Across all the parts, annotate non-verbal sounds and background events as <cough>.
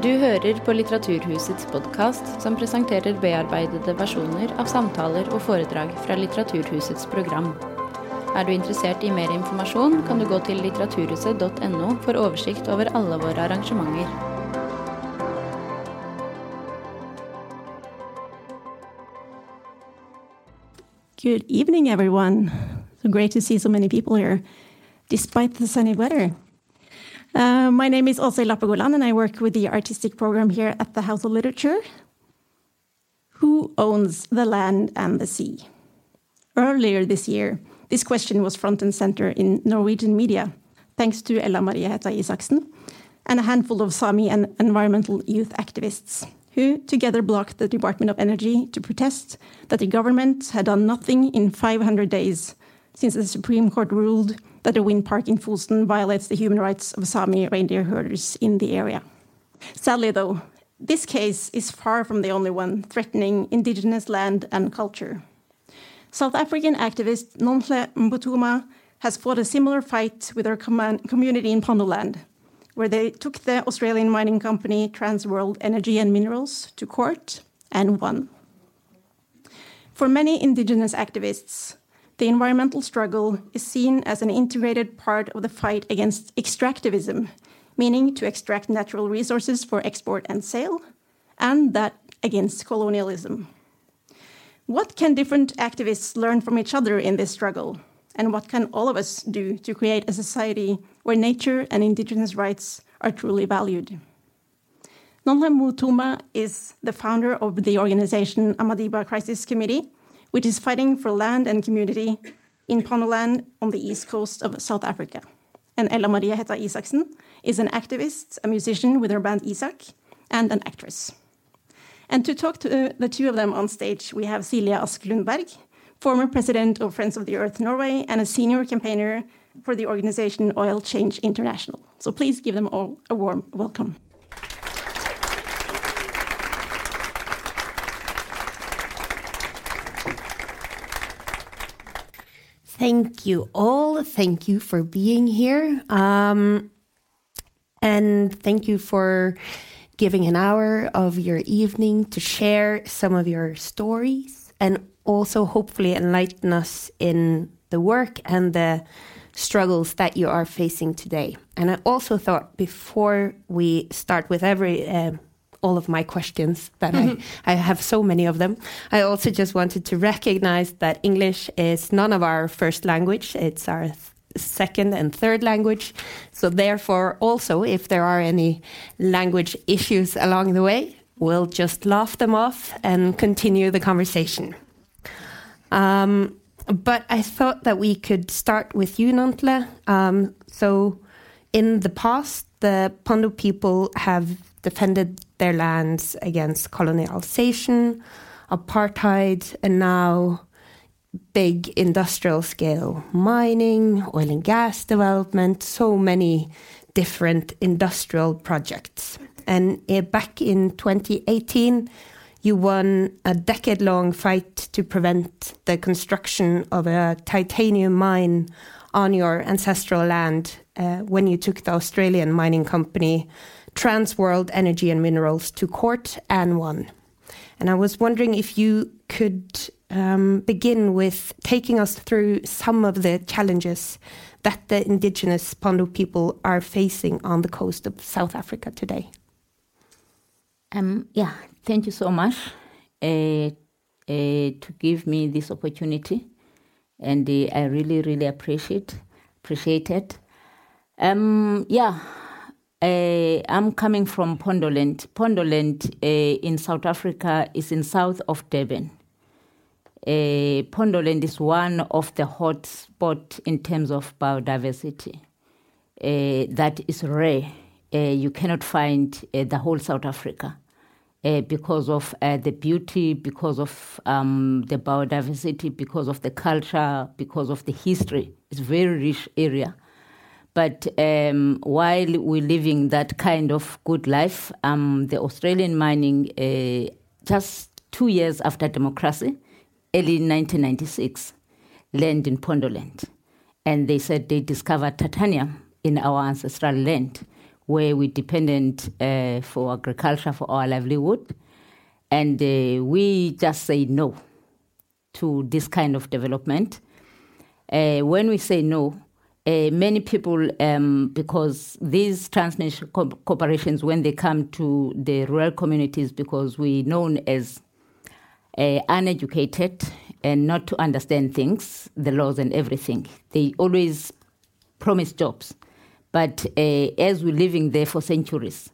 Du hører på Litteraturhusets podkast, som presenterer bearbeidede versjoner av samtaler og foredrag fra Litteraturhusets program. Er du interessert i mer informasjon, kan du gå til litteraturhuset.no for oversikt over alle våre arrangementer. Good evening, everyone. So great to see so many people here, despite the sunny weather. Uh, my name is Åse Lappegoland, and I work with the artistic program here at the House of Literature. Who owns the land and the sea? Earlier this year, this question was front and center in Norwegian media, thanks to Ella Marie Hætta Isaksen and a handful of Sami and environmental youth activists, who together blocked the Department of Energy to protest that the government had done nothing in 500 days since the Supreme Court ruled that the wind park in Fosen violates the human rights of Sami reindeer herders in the area. Sadly, though, this case is far from the only one threatening indigenous land and culture. South African activist Nonhle Mbuthuma has fought a similar fight with her community in Pondoland, where they took the Australian mining company Transworld Energy and Minerals to court and won. For many indigenous activists, the environmental struggle is seen as an integrated part of the fight against extractivism, meaning to extract natural resources for export and sale, and that against colonialism. What can different activists learn from each other in this struggle? And what can all of us do to create a society where nature and indigenous rights are truly valued? Nonhle Mbuthuma is the founder of the organization Amadiba Crisis Committee, which is fighting for land and community in Pondoland on the east coast of South Africa. And Ella Marie Hætta Isaksen is an activist, a musician with her band Isák, and an actress. And to talk to uh, the two of them on stage, we have Silje Ask Lundberg, former president of Friends of the Earth Norway and a senior campaigner for the organization Oil Change International. So please give them all a warm welcome. Thank you all. Thank you for being here. Um, and thank you for giving an hour of your evening to share some of your stories and also hopefully enlighten us in the work and the struggles that you are facing today. And I also thought before we start with every uh, all of my questions that mm-hmm. I, I have so many of them. I also just wanted to recognize that English is none of our first language. It's our th- second and third language. So therefore, also, if there are any language issues along the way, we'll just laugh them off and continue the conversation. Um, but I thought that we could start with you, Nonhle. Um, so in the past, the Pondo people have defended their lands against colonialization, apartheid, and now big industrial scale mining, oil and gas development, so many different industrial projects. And uh, back in 2018, you won a decade long fight to prevent the construction of a titanium mine on your ancestral land uh, when you took the Australian mining company Transworld Energy and Minerals to court and won. And I was wondering if you could um, begin with taking us through some of the challenges that the indigenous Pondo people are facing on the coast of South Africa today. Um, yeah, thank you so much uh, uh, to give me this opportunity, and uh, I really, really appreciate appreciate it. Um, yeah, uh, I'm coming from Pondoland. Pondoland uh, in South Africa is in south of Durban. Uh, Pondoland is one of the hot spots in terms of biodiversity. That is rare. You cannot find the whole South Africa because of the beauty, because of um, the biodiversity, because of the culture, because of the history. It's a very rich area. But um, while we're living that kind of good life, um, the Australian mining, uh, just two years after democracy, early 1996, land in Pondoland. And they said they discovered titanium in our ancestral land, where we're dependent uh, for agriculture for our livelihood. And uh, we just say no to this kind of development. Uh, when we say no, uh, many people, um, because these transnational co- corporations, when they come to the rural communities, because we're known as uh, uneducated and not to understand things, the laws and everything, they always promise jobs. But uh, as we're living there for centuries,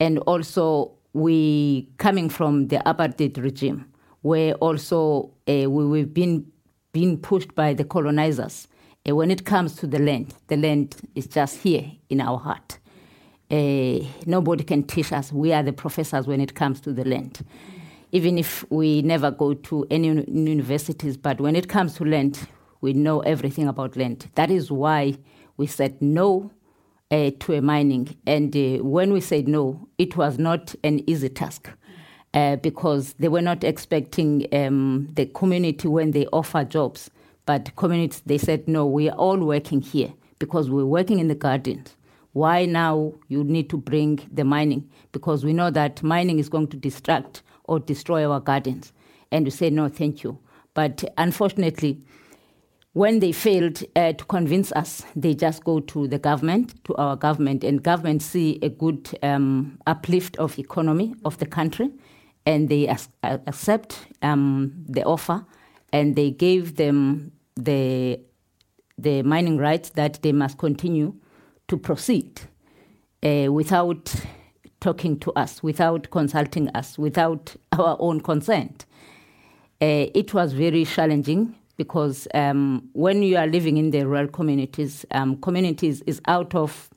and also we coming from the apartheid regime, where also uh, we, we've been being pushed by the colonizers. Uh, when it comes to the land, the land is just here in our heart. Uh, nobody can teach us. We are the professors when it comes to the land. Even if we never go to any uni- universities, but when it comes to land, we know everything about land. That is why we said no uh, to a mining. And uh, when we said no, it was not an easy task. Uh, because they were not expecting um, the community when they offer jobs. But communities, they said, no, we are all working here because we're working in the gardens. Why now you need to bring the mining? Because we know that mining is going to distract or destroy our gardens. And we say, no, thank you. But unfortunately, when they failed uh, to convince us, they just go to the government, to our government, and government see a good um, uplift of economy of the country, and they ac- accept um, the offer, and they gave them the the mining rights that they must continue to proceed uh, without talking to us, without consulting us, without our own consent. Uh, it was very challenging because um, when you are living in the rural communities, um, communities is out of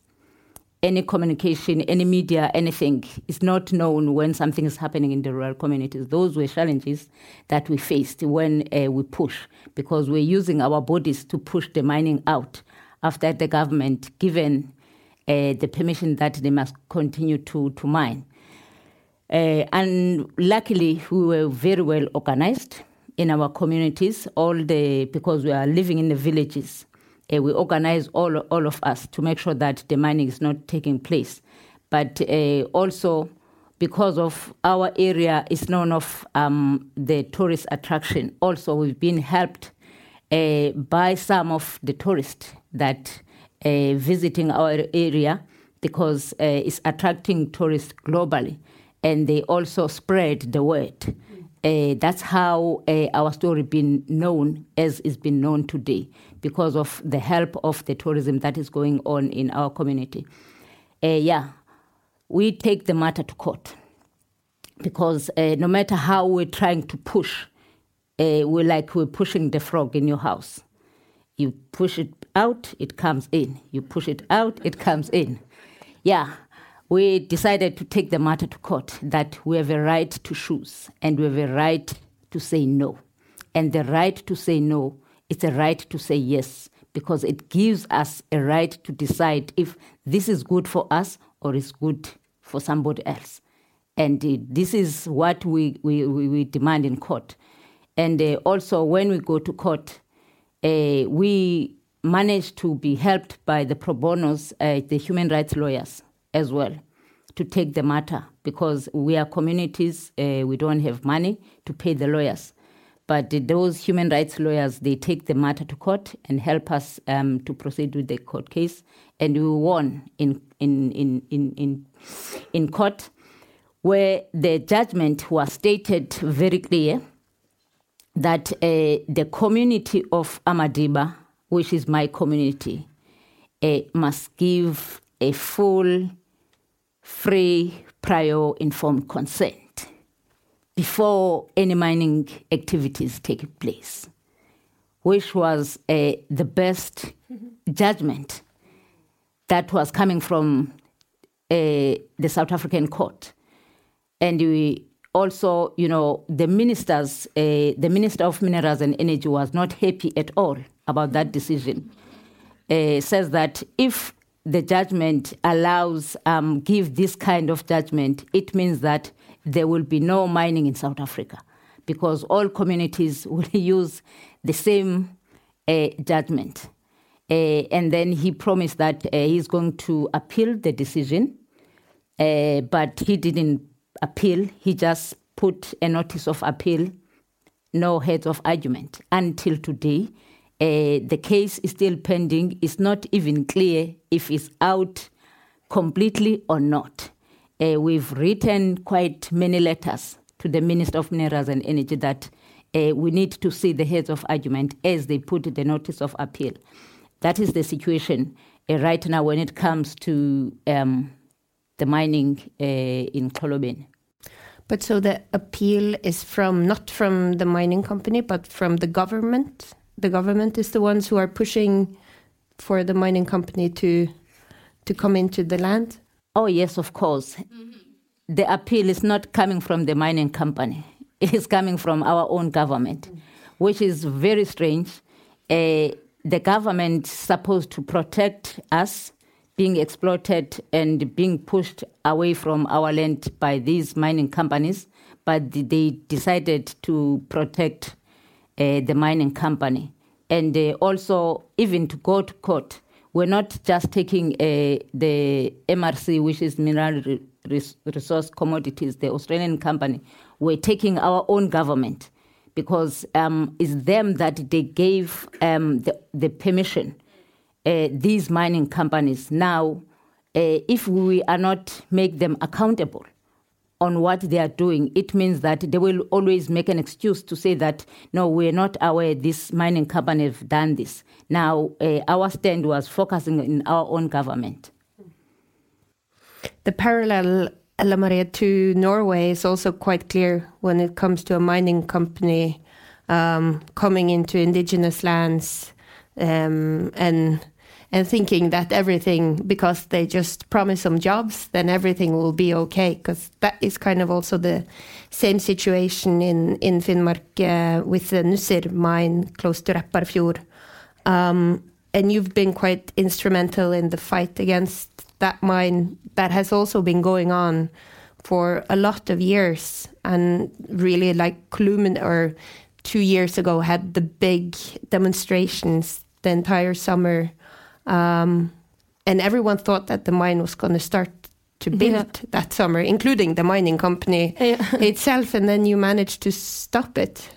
any communication, any media, anything. It's not known when something is happening in the rural communities. Those were challenges that we faced when uh, we push, because we're using our bodies to push the mining out after the government given uh, the permission that they must continue to, to mine. Uh, and luckily, we were very well organized in our communities, all the because we are living in the villages. Uh, we organize all all of us to make sure that the mining is not taking place, but uh, also because of our area is known of um, the tourist attraction. Also, we've been helped uh, by some of the tourists that uh, visiting our area because uh, it's attracting tourists globally, and they also spread the word. Uh, that's how our story been known as it's been known today because of the help of the tourism that is going on in our community. Uh, yeah, we take the matter to court because uh, no matter how we're trying to push, uh, we're like we're pushing the frog in your house. You push it out, it comes in. You push it out, it comes in. Yeah, we decided to take the matter to court that we have a right to choose and we have a right to say no. And the right to say no is a right to say yes because it gives us a right to decide if this is good for us or is good for somebody else. And uh, this is what we, we, we, we demand in court. And uh, also, when we go to court, uh, we manage to be helped by the pro bonos, uh, the human rights lawyers as well, to take the matter because we are communities, uh, we don't have money to pay the lawyers. But those human rights lawyers, they take the matter to court and help us um, to proceed with the court case. And we won in, in, in, in, in, in court, where the judgment was stated very clear that uh, the community of Amadiba, which is my community, uh, must give a full, free, prior informed consent before any mining activities take place, which was uh, the best judgment that was coming from uh, the South African court. And we also, you know, the ministers, uh, the Minister of Minerals and Energy was not happy at all about that decision. Uh, says that if the judgment allows, um, give this kind of judgment, it means that there will be no mining in South Africa because all communities <laughs> will use the same uh, judgment. Uh, and then he promised that uh, he's going to appeal the decision, uh, but he didn't appeal. He just put a notice of appeal, no heads of argument. Until today, uh, the case is still pending. It's not even clear if it's out completely or not. Uh, we've written quite many letters to the Minister of Minerals and Energy that uh, we need to see the heads of argument as they put the notice of appeal. That is the situation uh, right now when it comes to um, the mining uh, in Xolobeni. But so the appeal is from not from the mining company, but from the government. The government is the ones who are pushing for the mining company to to come into the land. Oh yes, of course. Mm-hmm. The appeal is not coming from the mining company. <laughs> It is coming from our own government, mm-hmm. which is very strange. Uh, the government is supposed to protect us being exploited and being pushed away from our land by these mining companies, but they decided to protect uh, the mining company. And uh, also, even to go to court, we're not just taking uh, the MRC, which is Mineral Resource Commodities, the Australian company, we're taking our own government because um, it's them that they gave um, the, the, permission. Uh, these mining companies now, uh, if we are not make them accountable on what they are doing, it means that they will always make an excuse to say that no, we're not aware this mining company have done this. Now, uh, our stand was focusing in our own government. The parallel Ella to Norway is also quite clear when it comes to a mining company um, coming into indigenous lands um, and and thinking that everything because they just promise some jobs then everything will be okay because that is kind of also the same situation in in Finnmark uh, with the Nussir mine close to Repparfjord. Um, and you've been quite instrumental in the fight against that mine that has also been going on for a lot of years and really like Klumen or two years ago had the big demonstrations the entire summer um, and everyone thought that the mine was going to start to build yeah. that summer including the mining company yeah. <laughs> itself and then you managed to stop it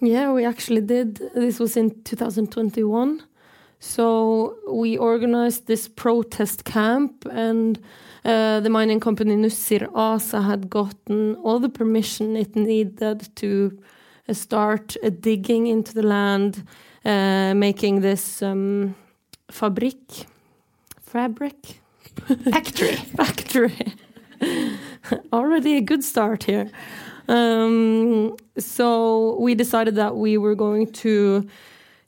yeah we actually did this was in 2021 so we organized this protest camp, and uh, the mining company Nussir ASA had gotten all the permission it needed to uh, start uh, digging into the land, uh, making this um, fabric, fabric, factory, <laughs> factory. Already a good start here. Um, so we decided that we were going to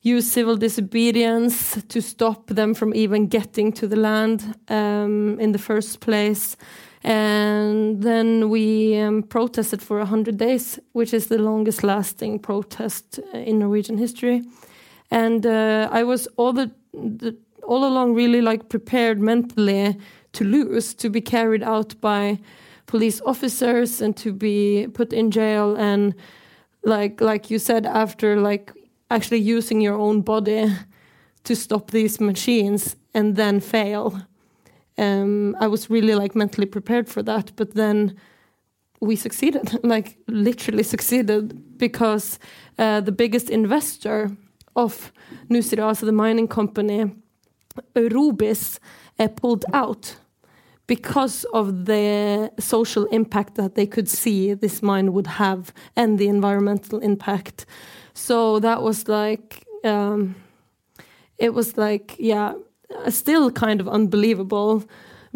use civil disobedience to stop them from even getting to the land um, in the first place. And then we um, protested for 100 days, which is the longest lasting protest uh, in Norwegian history. And uh, I was all the, the, all along really like prepared mentally to lose, to be carried out by police officers and to be put in jail and like like you said after like actually using your own body to stop these machines and then fail. Um, I was really like mentally prepared for that, but then we succeeded, <laughs> like literally succeeded, because uh, the biggest investor of Nussir ASA, the mining company, Aurubis, uh, pulled out because of the social impact that they could see this mine would have and the environmental impact. So that was like, um, it was like, yeah, still kind of unbelievable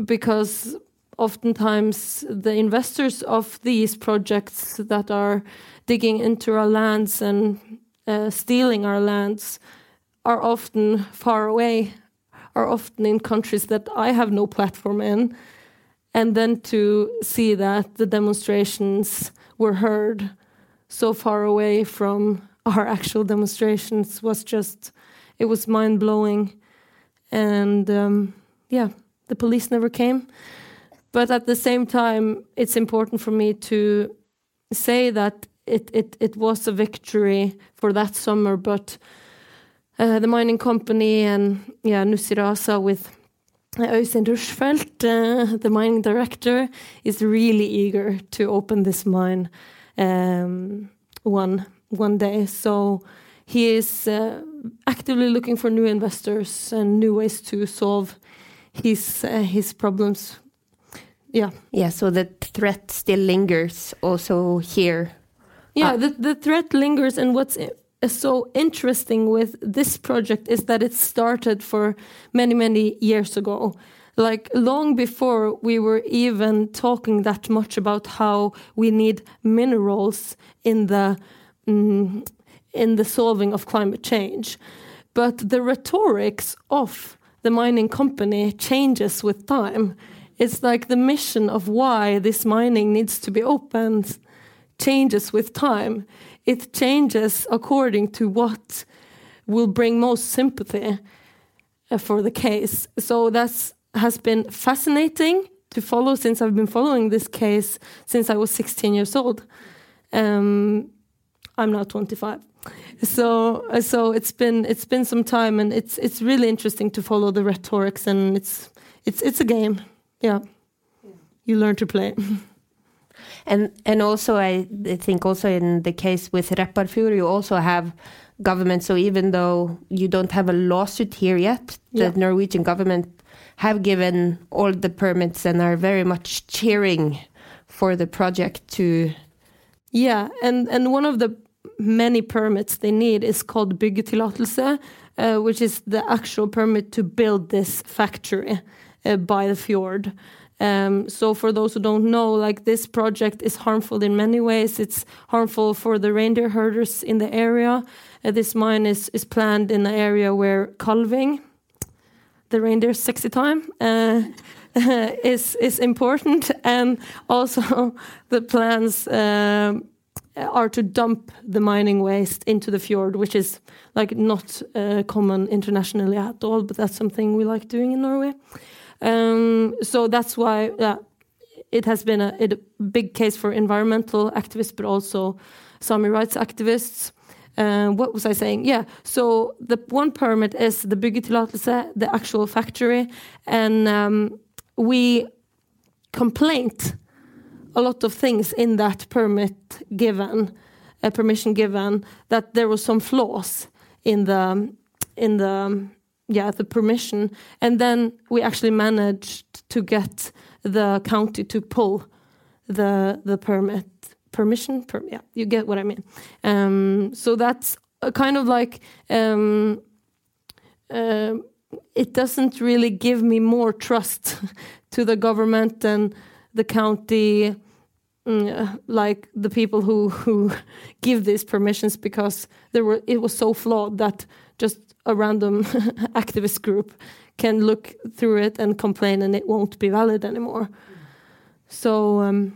because oftentimes the investors of these projects that are digging into our lands and uh, stealing our lands are often far away, are often in countries that I have no platform in. And then to see that the demonstrations were heard so far away from our actual demonstrations was just it was mind blowing, and um, yeah, the police never came. But at the same time, it's important for me to say that it it it was a victory for that summer, but uh, the mining company and yeah, Nussir ASA with Øystein Rushfeldt, uh, the mining director, is really eager to open this mine um, one one day. So he is uh, actively looking for new investors and new ways to solve his uh, his problems. Yeah, Yeah, so the threat still lingers also here. Yeah. Ah. the the threat lingers, and what's so interesting with this project is that it started for many many years ago. Like long before we were even talking that much about how we need minerals in the mm, in the solving of climate change. But the rhetorics of the mining company changes with time. It's like the mission of why this mining needs to be opened changes with time. It changes according to what will bring most sympathy uh, for the case. So that has been fascinating to follow since I've been following this case since I was 16 years old. Um, I'm now 25. So uh, so it's been it's been some time and it's it's really interesting to follow the rhetorics and it's it's it's a game. Yeah. You learn to play. <laughs> And and also I think also in the case with Repparfjord, you also have government. So even though you don't have a lawsuit here yet, the Yeah. Norwegian government have given all the permits and are very much cheering for the project to. Yeah, and and one of the many permits they need is called byggetillatelse, uh, which is the actual permit to build this factory uh, by the fjord. Um, so for those who don't know, like this project is harmful in many ways. It's harmful for the reindeer herders in the area. Uh, this mine is is planned in an area where calving, the reindeer sexy time, uh, <laughs> is is important, and also <laughs> the plans um, are to dump the mining waste into the fjord, which is like not uh, common internationally at all, but that's something we like doing in Norway. Um, so that's why yeah, it has been a, a big case for environmental activists, but also Sami rights activists. Uh, what was I saying? Yeah. So the one permit is the byggetillatelse, the actual factory, and um, we complained a lot of things in that permit given, uh, permission given, that there were some flaws in the in the yeah the permission, and then we actually managed to get the county to pull the the permit permission per, yeah you get what i mean. Um so that's a kind of like um uh, it doesn't really give me more trust <laughs> to the government and the county mm, uh, like the people who who <laughs> give these permissions because there were it was so flawed that just a random <laughs> activist group can look through it and complain and it won't be valid anymore. So um,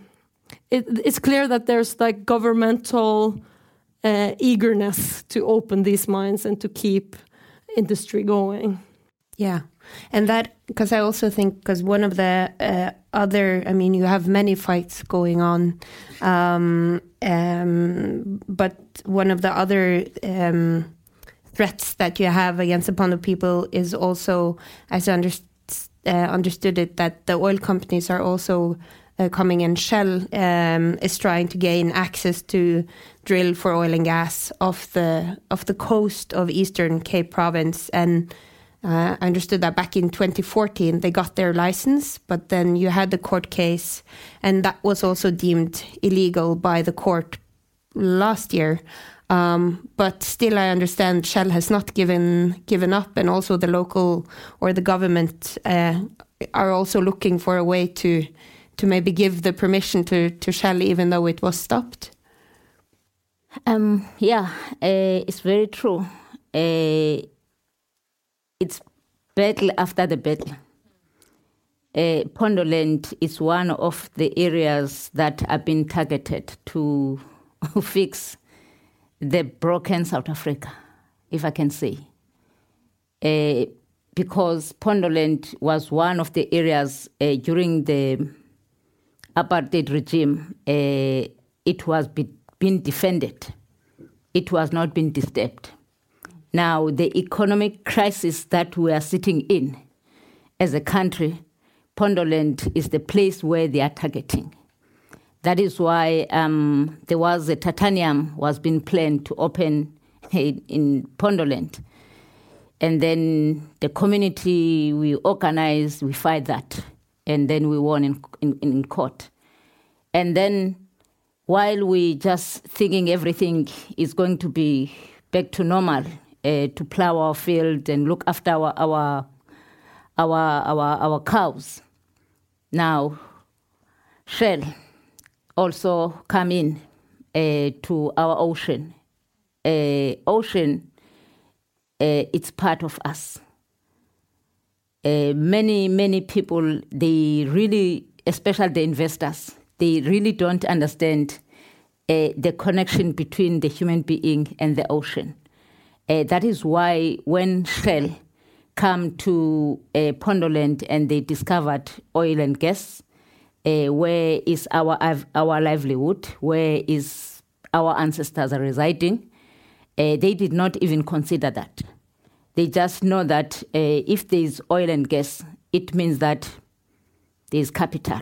it, it's clear that there's like governmental uh, eagerness to open these mines and to keep industry going. Yeah, and that because I also think because one of the uh, other, I mean, you have many fights going on, um, um, but one of the other um, threats that you have against the Pondo people is also, as I uh, understood it, that the oil companies are also uh, coming in. Shell um, is trying to gain access to drill for oil and gas off the off the coast of Eastern Cape Province and. Uh, I understood that back in 2014 they got their license, but then you had the court case, and that was also deemed illegal by the court last year. Um, but still, I understand Shell has not given given up, and also the local or the government uh, are also looking for a way to to maybe give the permission to to Shell, even though it was stopped. Um, yeah, uh, it's very true. Uh, it's battle after the battle. Uh, Pondoland is one of the areas that have been targeted to <laughs> fix the broken South Africa, if I can say. Uh, because Pondoland was one of the areas uh, during the apartheid regime, uh, it was be, being defended. It was not being disturbed. Now, the economic crisis that we are sitting in as a country, Pondoland is the place where they are targeting. That is why um, there was a titanium was being planned to open in Pondoland. And then the community, we organized, we fight that. And then we won in, in, in court. And then while we just thinking everything is going to be back to normal, uh, to plow our field and look after our, our, our, our, our cows. Now, Shell also come in uh, to our ocean. Uh, ocean, uh, it's part of us. Many, many people, they really, especially the investors, they really don't understand uh, the connection between the human being and the ocean. Uh, that is why when Shell come to uh, Pondoland and they discovered oil and gas, uh, where is our our livelihood? Where is our ancestors are residing? Uh, they did not even consider that. They just know that uh, if there is oil and gas, it means that there is capital.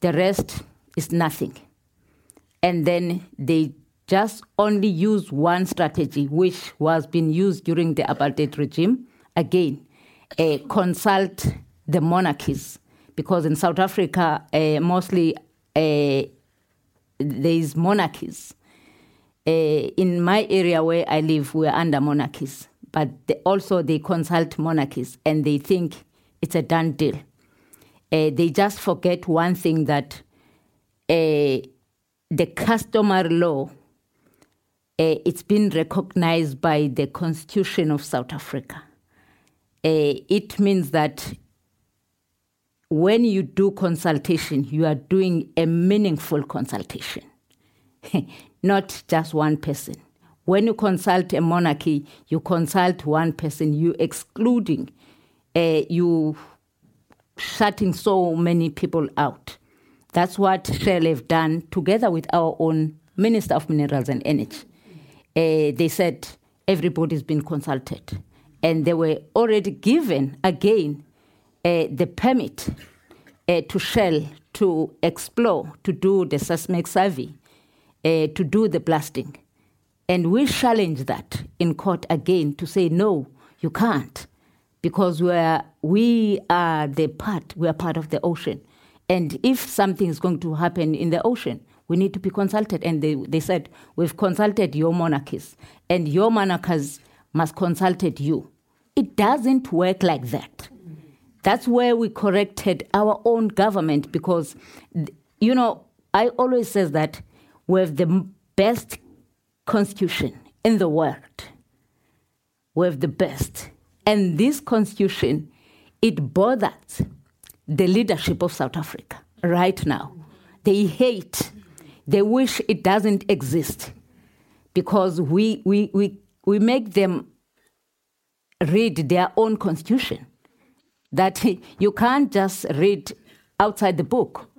The rest is nothing. And then they just only use one strategy, which was being used during the apartheid regime. Again, consult the monarchies, because in South Africa, uh, mostly uh, there is monarchies. Uh, in my area where I live, we're under monarchies, but they also they consult monarchies and they think it's a done deal. Uh, they just forget one thing that uh, the customary law uh, it's been recognized by the Constitution of South Africa. Uh, it means that when you do consultation, you are doing a meaningful consultation, <laughs> not just one person. When you consult a monarchy, you consult one person, you excluding, uh, you shutting so many people out. That's what Shell have done together with our own Minister of Minerals and Energy uh, they said everybody's been consulted. And they were already given, again, the permit uh, to Shell to explore, to do the seismic survey, uh, to do the blasting. And we challenge that in court again to say, no, you can't, because we are, we are the part, we are part of the ocean. And if something is going to happen in the ocean, we need to be consulted. And they, they said, We've consulted your monarchies, and your monarchies must consulted you. It doesn't work like that. That's where we corrected our own government because, you know, I always says that we have the best constitution in the world. We have the best. And this constitution, it bothers the leadership of South Africa right now. They hate they wish it doesn't exist because we, we, we, we make them read their own constitution. That <laughs> you can't just read outside the book.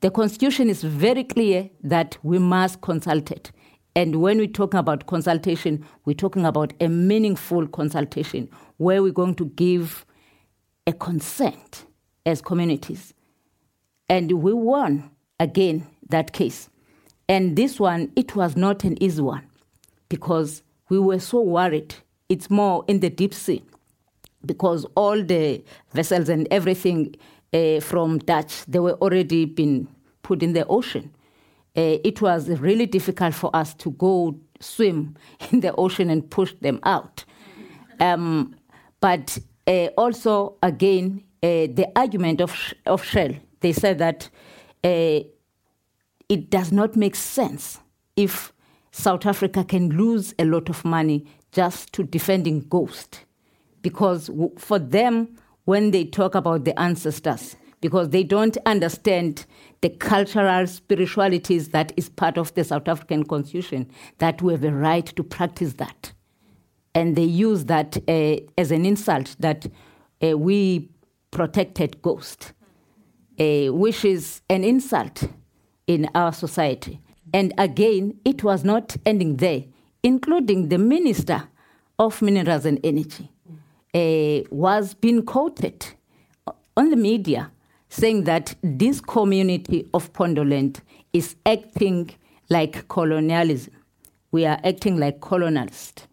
The constitution is very clear that we must consult it. And when we talk about consultation, we're talking about a meaningful consultation where we're going to give a consent as communities. And we won again that case. And this one, it was not an easy one because we were so worried. It's more in the deep sea because all the vessels and everything uh, from Dutch, they were already been put in the ocean. Uh, it was really difficult for us to go swim <laughs> in the ocean and push them out. Um, but uh, also, again, uh, the argument of, of Shell, they said that uh, it does not make sense if South Africa can lose a lot of money just to defending ghosts. Because for them, when they talk about the ancestors, because they don't understand the cultural spiritualities that is part of the South African constitution, that we have a right to practice that. And they use that uh, as an insult that uh, we protected ghosts, uh, which is an insult in our society. And again, it was not ending there, including the Minister of minerals and energy was being quoted on the media saying that this community of Pondoland is acting like colonialism. We are acting like colonialists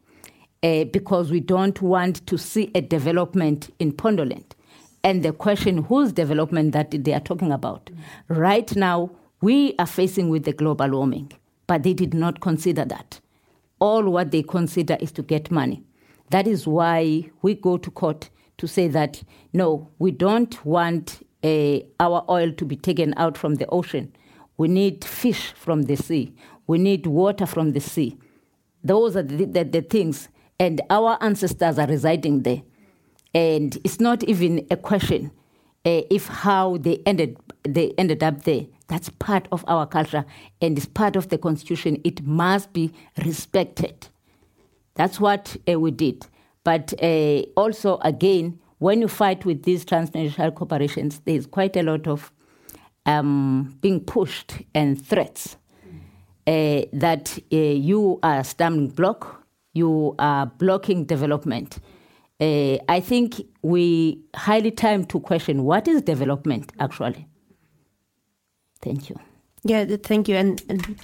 uh, because we don't want to see a development in Pondoland. And the question, whose development that they are talking about? Right now, we are facing with the global warming, but they did not consider that. All what they consider is to get money. That is why we go to court to say that no, we don't want uh, our oil to be taken out from the ocean. We need fish from the sea. We need water from the sea. Those are the, the, the things. And our ancestors are residing there. And it's not even a question uh, if how they ended, they ended up there. That's part of our culture and it's part of the constitution. It must be respected. That's what uh, we did. But uh, also, again, when you fight with these transnational corporations, there's quite a lot of um, being pushed and threats uh, that uh, you are a stumbling block, you are blocking development. Uh, I think we highly time to question what is development actually. Thank you. Yeah, thank you. And, and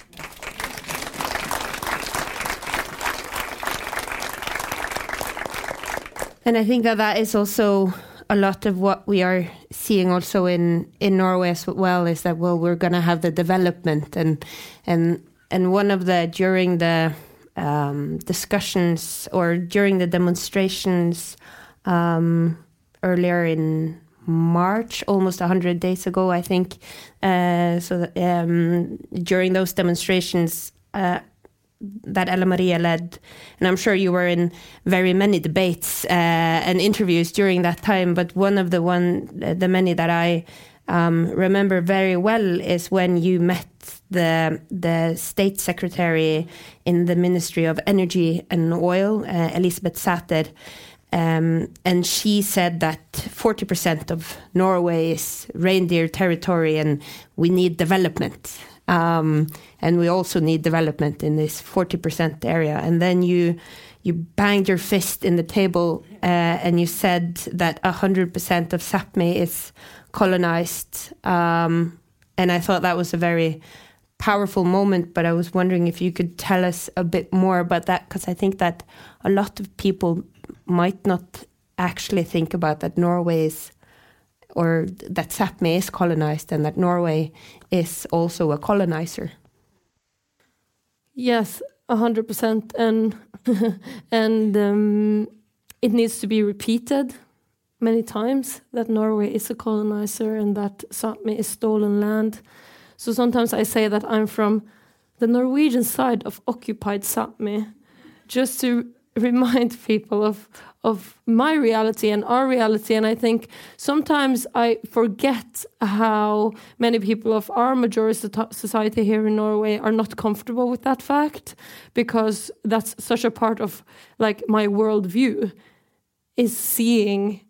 And I think that that is also a lot of what we are seeing also in in Norway as well is that well we're going to have the development and and and one of the during the um, discussions or during the demonstrations um, earlier in March, almost 100 days ago, I think. Uh, so that, um, during those demonstrations, uh, that Ella Marie led, and I'm sure you were in very many debates uh, and interviews during that time. But one of the one, the many that I um, remember very well is when you met the the state secretary in the Ministry of Energy and Oil, uh, Elisabeth Sæther. Um, and she said that 40% of Norway is reindeer territory and we need development. Um, and we also need development in this 40% area. And then you you banged your fist in the table uh, and you said that 100% of Sapmi is colonized. Um, and I thought that was a very powerful moment, but I was wondering if you could tell us a bit more about that, because I think that a lot of people might not actually think about that Norway is or that Sapmi is colonized and that Norway is also a colonizer. Yes, hundred percent, and <laughs> and um, it needs to be repeated many times that Norway is a colonizer and that Sapmi is stolen land. So sometimes I say that I'm from the Norwegian side of occupied Sapmi, just to <laughs> remind people of of my reality and our reality. And i think sometimes i forget how many people of our majority society here in norway are not comfortable with that fact because that's such a part of like my worldview is seeing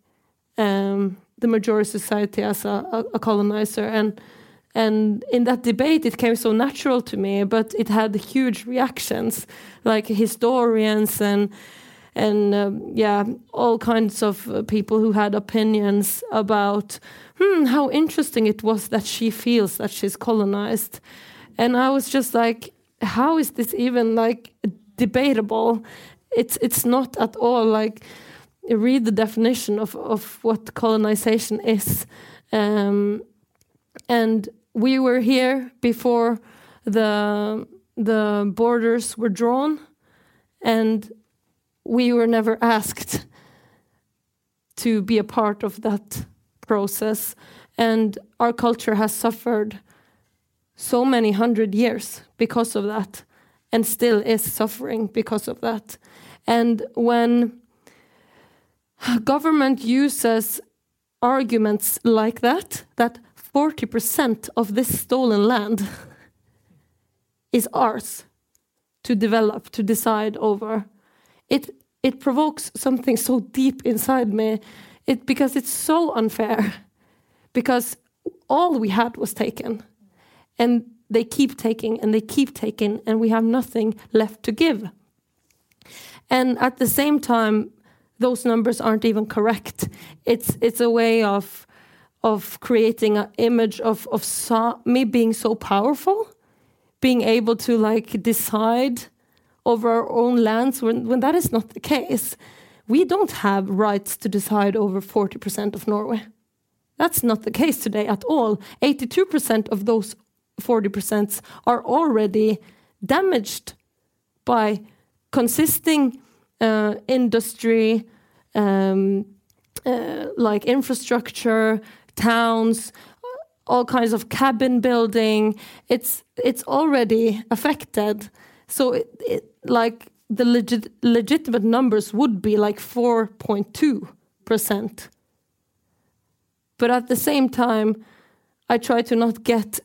um, the majority society as a, a colonizer. And and in that debate it came so natural to me but it had huge reactions like historians and and um, yeah all kinds of uh, people who had opinions about hmm how interesting it was that she feels that she's colonized. And i was just like how is this even like debatable? It's it's not at all like read the definition of of what colonization is. Um, and we were here before the the borders were drawn, and we were never asked to be a part of that process. And our culture has suffered so many hundred years because of that, and still is suffering because of that. And when government uses arguments like that, that 40% of this stolen land <laughs> is ours to develop, to decide over. It it provokes something so deep inside me. It because it's so unfair. <laughs> Because all we had was taken. And they keep taking and they keep taking and we have nothing left to give. and at the same time, those numbers aren't even correct. It's it's a way of of creating an image of of so, me being so powerful, being able to like decide over our own lands when when that is not the case. We don't have rights to decide over 40% of Norway. That's not the case today at all. 82% of those 40% are already damaged by consisting uh, industry, um, uh, like infrastructure, towns, all kinds of cabin building. It's it's already affected. So it, it like the legit, legitimate numbers would be like 4.2 percent. But at the same time, I try to not get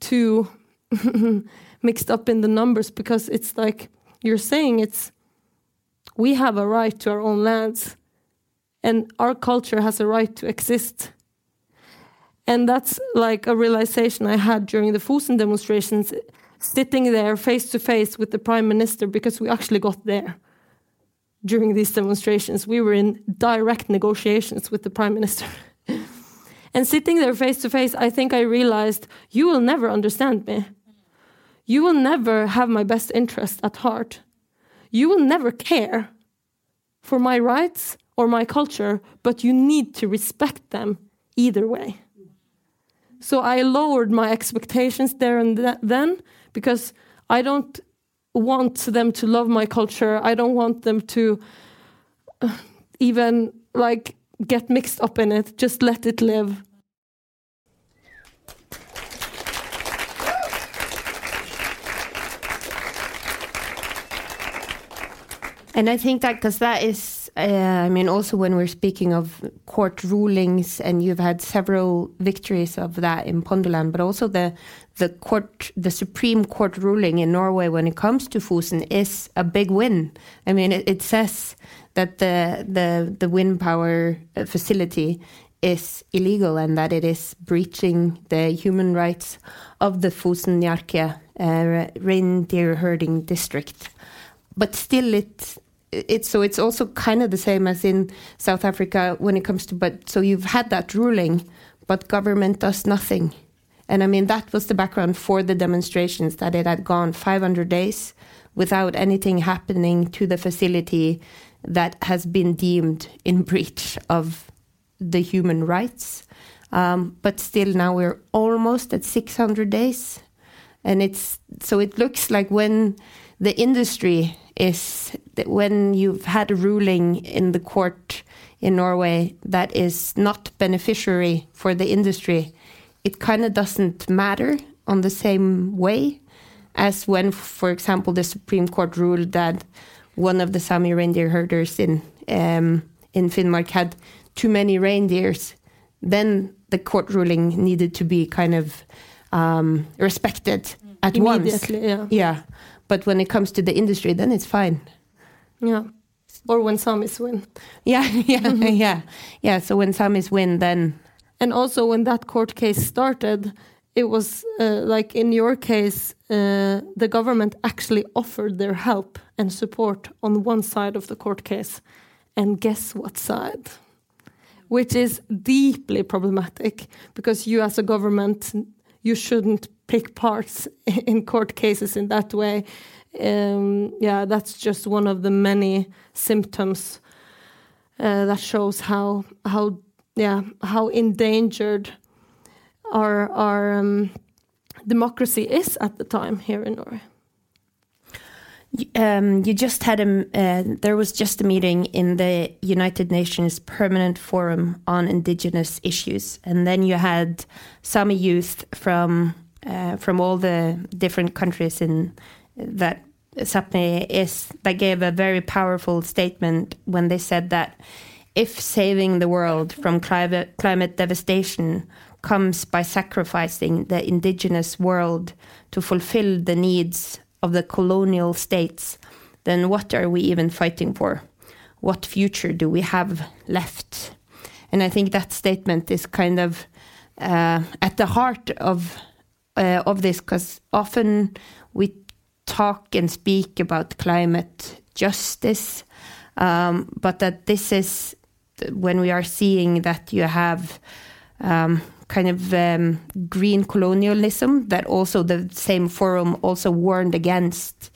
too <laughs> mixed up in the numbers because it's like you're saying it's we have a right to our own lands and our culture has a right to exist and that's like a realization i had during the Fosen demonstrations sitting there face to face with the prime minister because we actually got there during these demonstrations we were in direct negotiations with the prime minister <laughs> and sitting there face to face i think i realized you will never understand me you will never have my best interest at heart. You will never care for my rights or my culture, but you need to respect them either way. So I lowered my expectations there and th then because I don't want them to love my culture. I don't want them to uh, even like get mixed up in it. Just let it live. And I think that because that is, uh, I mean, also when we're speaking of court rulings, and you've had several victories of that in Pondoland, but also the the court, the Supreme Court ruling in Norway when it comes to Fosen is a big win. I mean, it, it says that the the the wind power uh, facility is illegal and that it is breaching the human rights of the Fosen Njarke uh, reindeer herding district. But still, it it's so it's also kind of the same as in South Africa when it comes to but so you've had that ruling, but government does nothing. And I mean that was the background for the demonstrations that it had gone 500 days without anything happening to the facility that has been deemed in <laughs> breach of the human rights. Um, but still now we're almost at 600 days and it's so it looks like when the industry is that when you've had a ruling in the court in Norway that is not beneficiary for the industry, it kind of doesn't matter on the same way as when, for example, the Supreme Court ruled that one of the Sami reindeer herders in um, in Finnmark had too many reindeers. Then the court ruling needed to be kind of um, respected at once. Yeah. yeah. But when it comes to the industry, then it's fine. Yeah. Or when Samis win. Yeah, <laughs> yeah, Mm-hmm. yeah, yeah. So when Samis win, then And also when that court case started, it was uh, like in your case, uh, the government actually offered their help and support on one side of the court case. And guess what side? Which is deeply problematic because you, as a government, you shouldn't pick parts <laughs> in court cases in that way. Um, yeah, that's just one of the many symptoms uh, that shows how how yeah how endangered our our um, democracy is at the time here in Norway. um, you just had a uh, there was just a meeting in the United Nations Permanent Forum on Indigenous Issues, and then you had Sami youth from uh, from all the different countries in that Sapmi is that gave a very powerful statement when they said that if saving the world from climate climate devastation comes by sacrificing the indigenous world to fulfill the needs of the colonial states, then what are we even fighting for? What future do we have left? And I think that statement is kind of uh, at the heart of uh, of this because often we talk and speak about climate justice, um, but that this is when we are seeing that you have um, kind of um, green colonialism that also the same forum also warned against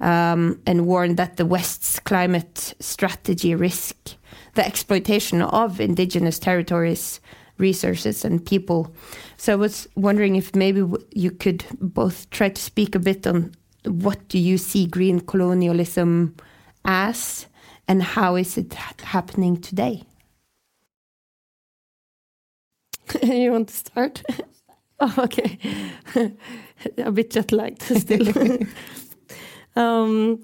um, and warned that the West's climate strategy risk the exploitation of indigenous territories, resources, and people. So I was wondering if maybe you could both try to speak a bit on what do you see green colonialism as, and how is it happening today? <laughs> you want to start? <laughs> oh, okay. <laughs> a bit jet lagged still. um,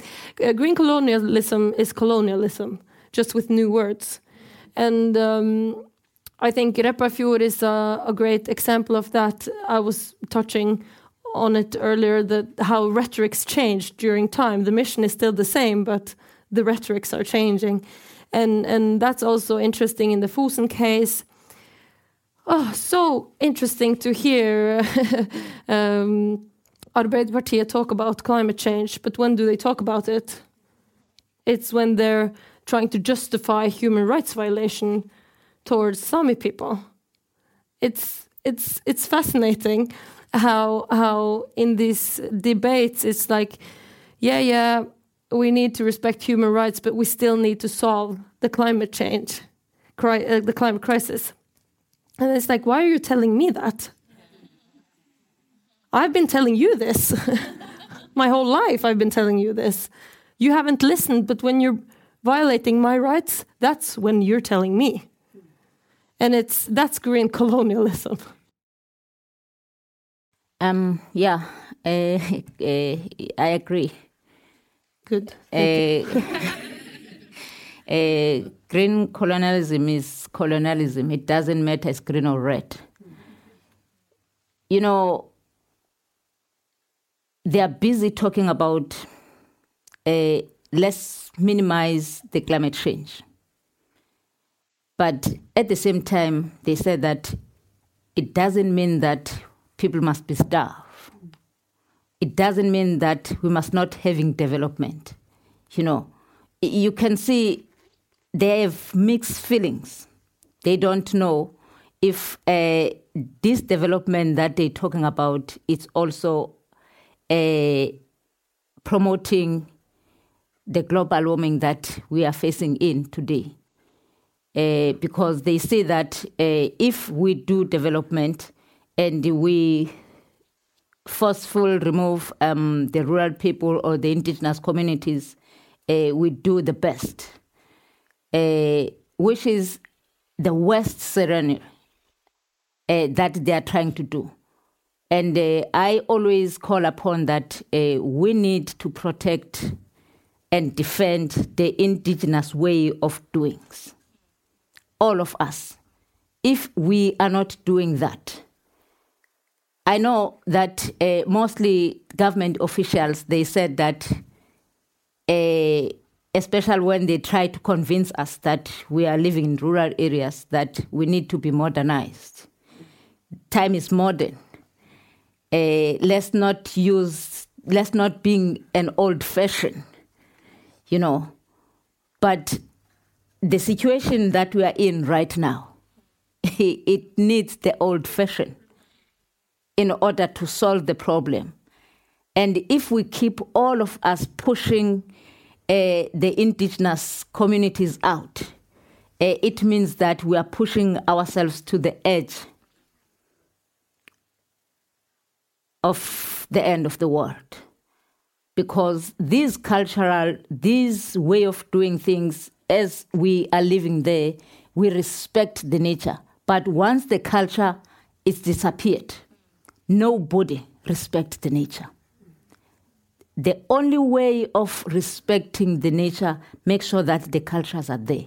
green colonialism is colonialism, just with new words. And um, I think Repparfjord is a, a, great example of that. I was touching on it earlier that how rhetorics changed during time. The mission is still the same, but the rhetorics are changing. And, and that's also interesting in the Fosen case Oh, so interesting to hear <laughs> um, Arbeiderpartiet talk about climate change, but when do they talk about it? It's when they're trying to justify human rights violation towards Sami people. It's it's it's fascinating how how in these debates it's like, yeah, yeah, we need to respect human rights, but we still need to solve the climate change, uh, the climate crisis. And it's like, why are you telling me that? I've been telling you this. <laughs> my whole life, I've been telling you this. You haven't listened, but when you're violating my rights, that's when you're telling me. And it's that's green <laughs> colonialism. Um, yeah, <laughs> uh, uh, I agree. Good. Uh, <laughs> green colonialism is colonialism. It doesn't matter it's green or red. You know, they are busy talking about uh, let's minimize the climate change. But at the same time, they said that it doesn't mean that people must be starved. It doesn't mean that we must not having development. You know, you can see they have mixed feelings. They don't know if uh, this development that they're talking about is also uh, promoting the global warming that we are facing in today. Uh, because they say that uh, if we do development and we forceful remove um, the rural people or the indigenous communities, uh, we do the best uh, which is the West scenario uh, that they are trying to do. And uh, I always call upon that uh, we need to protect and defend the indigenous way of doings. All of us. If we are not doing that, I know that uh, mostly government officials they said that uh, especially when they try to convince us that we are living in rural areas, that we need to be modernized. Time is modern. Uh, let's not use, let's not be an old fashioned, you know. But the situation that we are in right now, <laughs> it needs the old fashioned in order to solve the problem. And if we keep all of us pushing uh, the indigenous communities out, uh, it means that we are pushing ourselves to the edge of the end of the world. Because this cultural, this way of doing things as we are living there, we respect the nature. But once the culture is disappeared, nobody respects the nature the only way of respecting the nature, make sure that the cultures are there.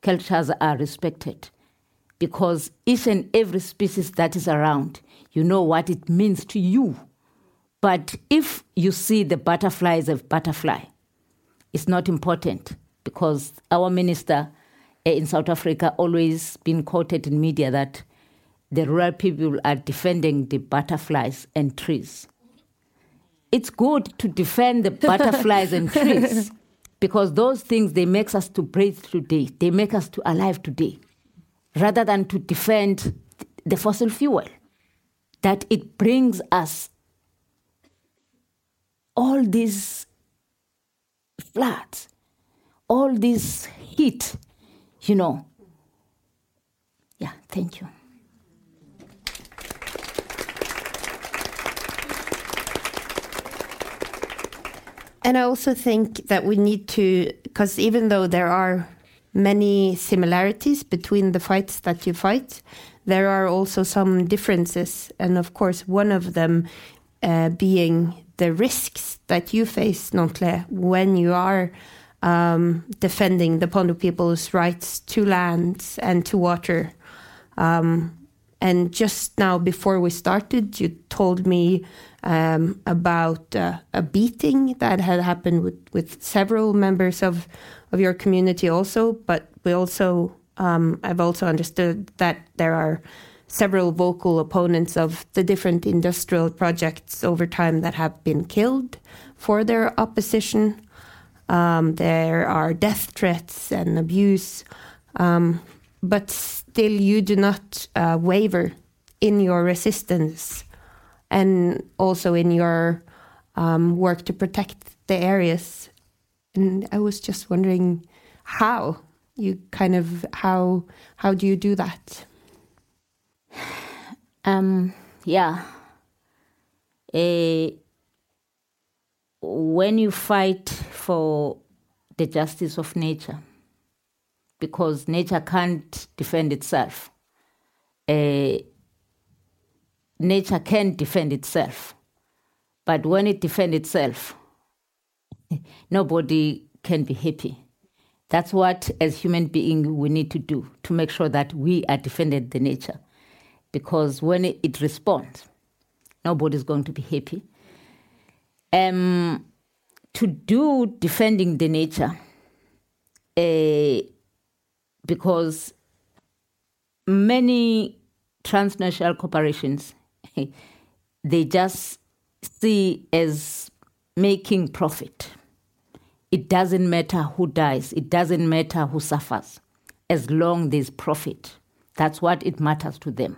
Cultures are respected. Because each and every species that is around, you know what it means to you. But if you see the butterfly as a butterfly, it's not important because our minister eh, in South Africa always been quoted in media that the rural people are defending the butterflies and trees. It's good to defend the <laughs> butterflies and trees, because those things they make us to breathe today. They make us to alive today rather than to defend the fossil fuel. That it brings us all these floods all this heat you know. Yeah thank you And I also think that we need to, because even though there are many similarities between the fights that you fight, there are also some differences. And of course, one of them uh, being the risks that you face, Nonhle, when you are um, defending the Pondo people's rights to lands and to water. Um, and just now, before we started, you told me um, about uh, a beating that had happened with, with several members of, of your community also. But we also, um, I've also understood that there are several vocal opponents of the different industrial projects over time that have been killed for their opposition. Um, there are death threats and abuse, um, but still, you do not uh, waver in your resistance and also in your um, work to protect the areas. And I was just wondering how you kind of how how do you do that? <sighs> Um, yeah. Uh, when you fight for the justice of nature, because nature can't defend itself, uh, nature can defend itself. But when it defends itself, <laughs> nobody can be happy. That's what, as human beings, we need to do to make sure that we are defending the nature. Because when it, it responds, nobody's going to be happy. Um, to do defending the nature, uh, because many transnational corporations they just see as making profit. It doesn't matter who dies, it doesn't matter who suffers, as long there's profit. That's what it matters to them.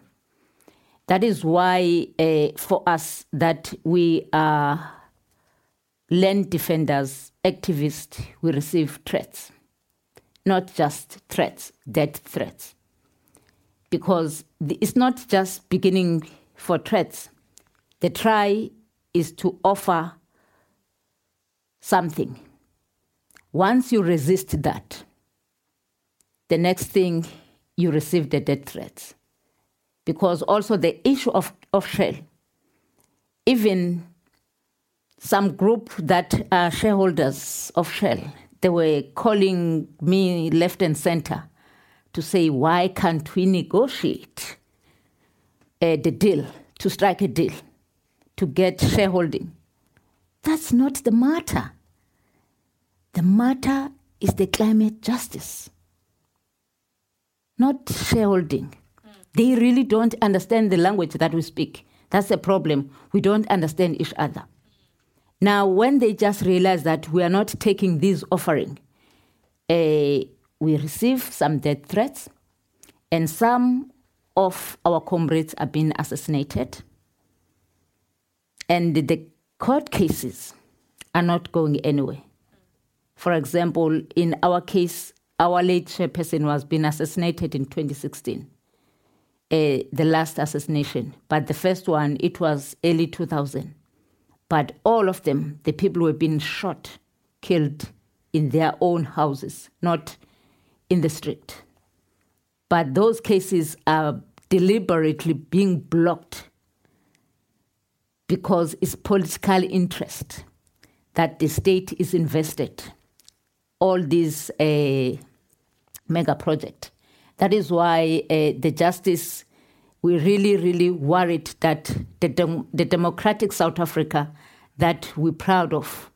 That is why, uh, for us, that we are land defenders, activists, we receive threats. Not just threats, death threats. Because it's not just beginning for threats. The try is to offer something. Once you resist that, the next thing you receive the death threats. Because also the issue of, of Shell, even some group that are shareholders of Shell, they were calling me left and center to say, why can't we negotiate uh, the deal, to strike a deal, to get shareholding. That's not the matter. The matter is the climate justice, not shareholding. They really don't understand the language that we speak. That's the problem. We don't understand each other. Now, when they just realize that we are not taking this offering, uh, we receive some death threats, and some of our comrades are being assassinated. And the court cases are not going anywhere. For example, in our case, our late chairperson was being assassinated in 2016, uh, the last assassination. But the first one, it was early 2000. But all of them, the people were being shot, killed in their own houses, not in the street. But those cases are deliberately being blocked because it's political interest that the state is invested all these uh, mega project. That is why uh, the justice we really really worried that the, dem- the democratic South Africa that we're proud of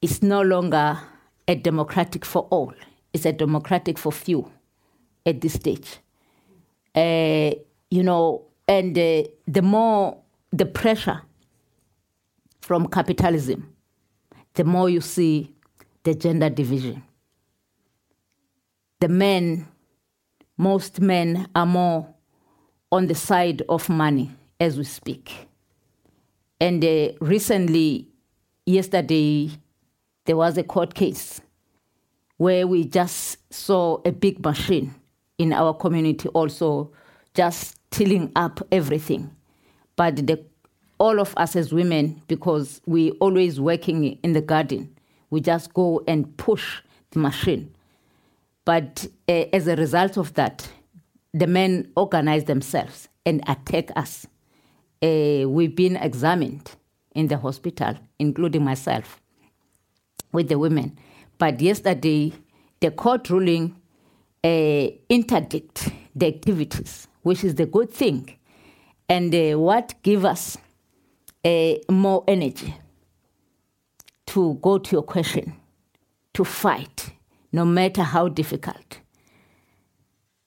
is no longer a democratic for all. It's a democratic for few at this stage. Uh, you know, and uh, the more the pressure from capitalism, the more you see the gender division. The men, most men, are more on the side of money as we speak. And uh, recently, yesterday, there was a court case where we just saw a big machine in our community also just tilling up everything. But the, all of us as women, because we always working in the garden, we just go and push the machine. But uh, as a result of that, the men organize themselves and attack us. Uh, we've been examined in the hospital, including myself, with the women. But yesterday, the court ruling interdict the activities, which is the good thing, and uh, what give us uh, more energy to go to your question, to fight, no matter how difficult.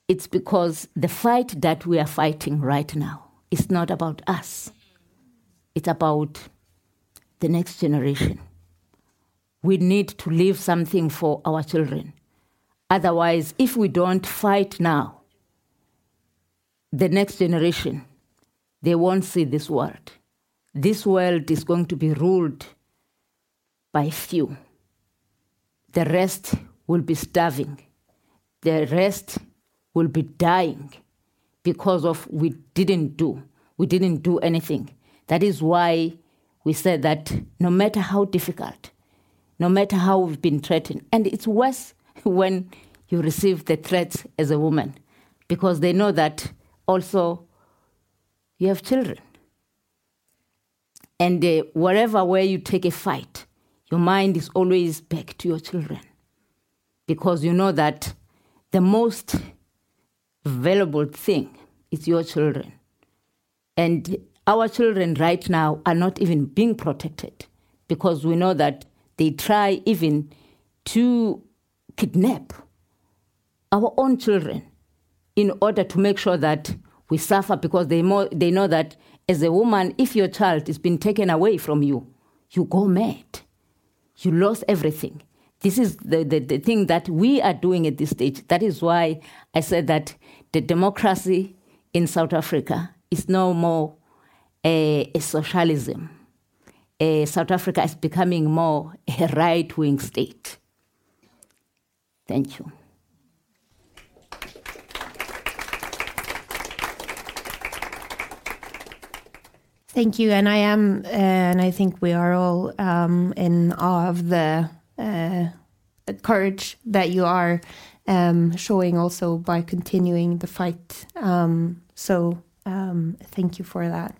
It's because the fight that we are fighting right now is not about us. It's about the next generation. We need to leave something for our children. Otherwise, if we don't fight now, the next generation, they won't see this world. This world is going to be ruled by few. The rest will be starving. The rest will be dying because of we didn't do. We didn't do anything. That is why we said that no matter how difficult, no matter how we've been threatened, and it's worse <laughs> when you receive the threats as a woman because they know that also you have children. And uh, wherever where you take a fight, your mind is always back to your children because you know that the most valuable thing is your children. And our children right now are not even being protected because we know that they try even to kidnap our own children in order to make sure that we suffer because they, they know that as a woman, if your child is being taken away from you, you go mad. You lost everything. This is the, the, the thing that we are doing at this stage. That is why I said that the democracy in South Africa is no more a, a socialism. A South Africa is becoming more a right wing state. Thank you. Thank you, and I am, uh, and I think we are all um, in awe of the uh, courage that you are um, showing also by continuing the fight. Um, so, um, thank you for that.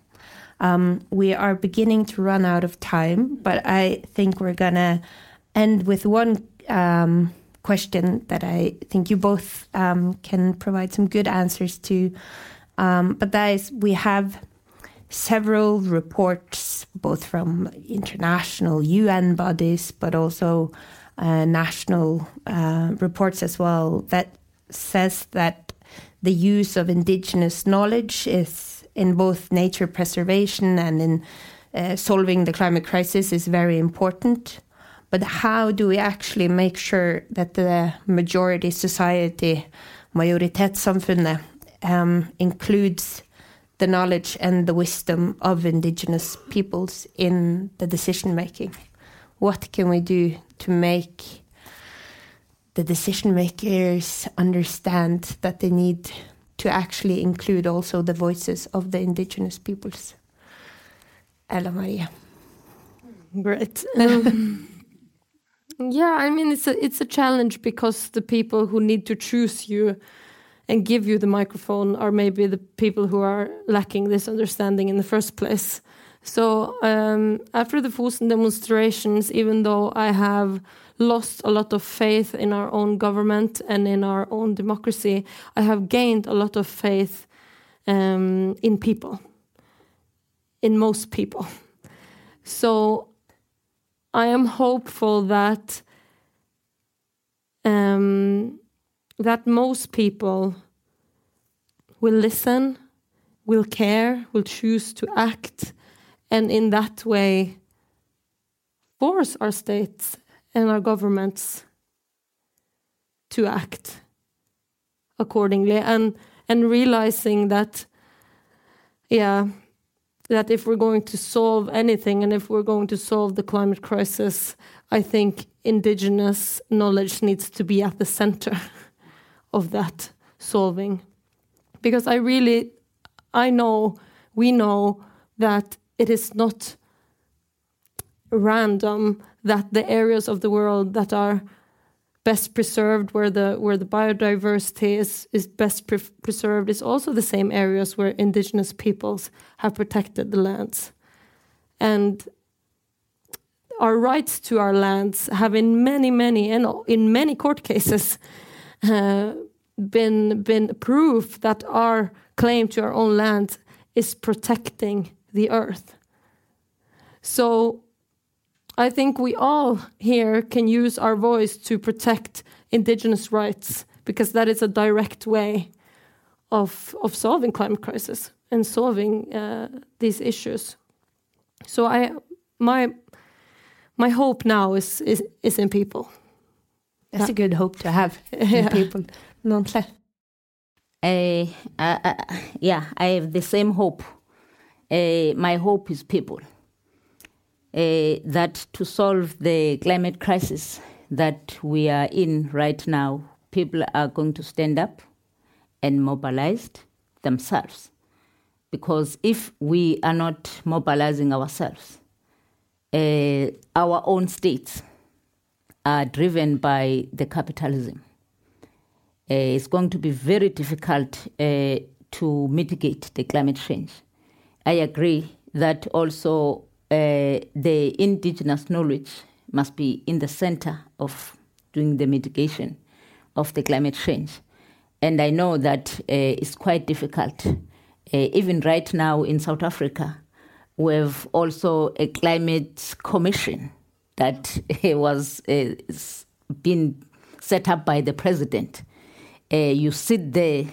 Um, we are beginning to run out of time, but I think we're gonna end with one um, question that I think you both can provide some good answers to. but that is, we have several reports, both from international UN bodies, but also uh, national uh, reports as well, that says that the use of indigenous knowledge is in both nature preservation and in uh, solving the climate crisis is very important. But how do we actually make sure that the majority society, majoritetssamfunnet, um, includes the knowledge and the wisdom of indigenous peoples in the decision making. What can we do to make the decision makers understand that they need to actually include also the voices of the indigenous peoples? Ella Marie. Great. <laughs> Um, yeah, I mean it's a it's a challenge because the people who need to choose you and give you the microphone are maybe the people who are lacking this understanding in the first place. So um, after the Fosen demonstrations, even though I have lost a lot of faith in our own government and in our own democracy, I have gained a lot of faith um, in people, in most people. So I am hopeful that um, that most people will listen, will care, will choose to act, and in that way force our states and our governments to act accordingly and and realizing that yeah that if we're going to solve anything and if we're going to solve the climate crisis i think indigenous knowledge needs to be at the center <laughs> of that solving. Because i really i know we know that it is not random that the areas of the world that are best preserved, where the where the biodiversity is is best pre preserved, is also the same areas where indigenous peoples have protected the lands, and our rights to our lands have in many many and in many court cases been been proof that our claim to our own land is protecting the earth. So I think we all here can use our voice to protect indigenous rights because that is a direct way of of solving climate crisis and solving uh, these issues. So I my my hope now is is, is in people. That's a good hope to have <laughs> in people. Nonhle. Uh, uh, uh, yeah, I have the same hope. Uh, my hope is people uh, that to solve the climate crisis that we are in right now, people are going to stand up and mobilize themselves. Because if we are not mobilizing ourselves, uh, our own states are driven by the capitalism. Uh, it's going to be very difficult uh, to mitigate the climate change. I agree that also uh, the indigenous knowledge must be in the center of doing the mitigation of the climate change. And I know that uh, it's quite difficult. Uh, even right now in South Africa, we have also a climate commission that was uh, been set up by the president. Uh, you sit there,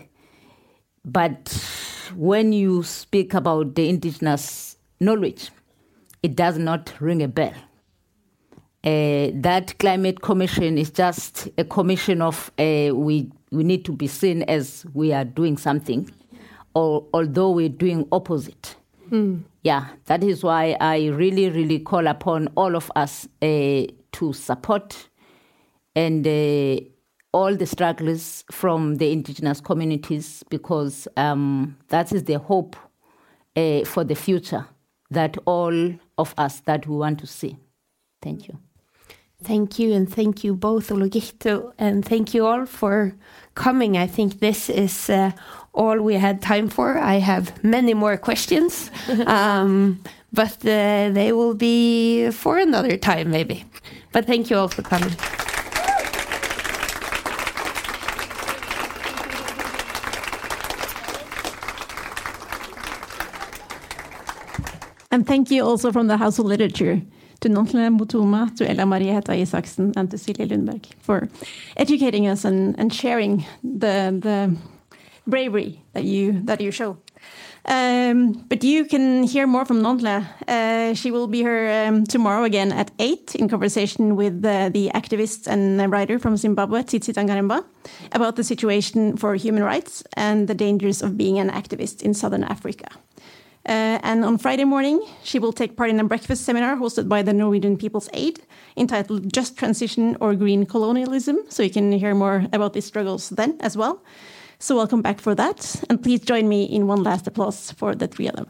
but when you speak about the indigenous knowledge, it does not ring a bell. Uh, that climate commission is just a commission of uh, we we need to be seen as we are doing something, or although we're doing opposite. Mm. Yeah, that is why I really, really call upon all of us uh, to support and uh, all the strugglers from the indigenous communities because um, that is the hope uh, for the future that all of us that we want to see. Thank you. Thank you, and thank you both, Ologito, and thank you all for coming. I think this is uh, all we had time for. I have many more questions, <laughs> um, but uh, they will be for another time, maybe. But thank you all for coming. And thank you also from the House of Literature to Nonhle Mbuthuma, to Ella Marie Hætta Isaksen, and to Silje Lundberg for educating us and, and sharing the, the bravery that you, that you show. Um, but you can hear more from Nonhle. Uh, she will be here um, tomorrow again at 8 in conversation with uh, the activist and writer from Zimbabwe, Tsitsi Dangarembga, about the situation for human rights and the dangers of being an activist in southern Africa. Uh, and on Friday morning, she will take part in a breakfast seminar hosted by the Norwegian People's Aid entitled Just Transition or Green Colonialism. So you can hear more about these struggles then as well. So welcome back for that. And please join me in one last applause for the three of them.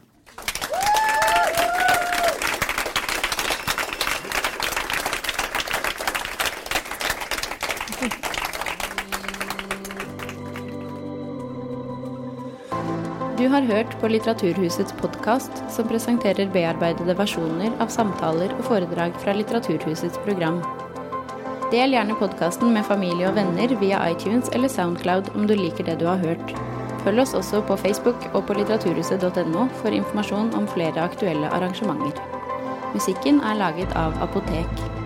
Du har hørt på Litteraturhusets podkast, som presenterer bearbeidede versjoner av samtaler og foredrag fra Litteraturhusets program. Del gjerne podkasten med familie og venner via iTunes eller Soundcloud om du liker det du har hørt. Følg oss også på Facebook og på litteraturhuset.no for informasjon om flere aktuelle arrangementer. Musikken er laget av Apotek.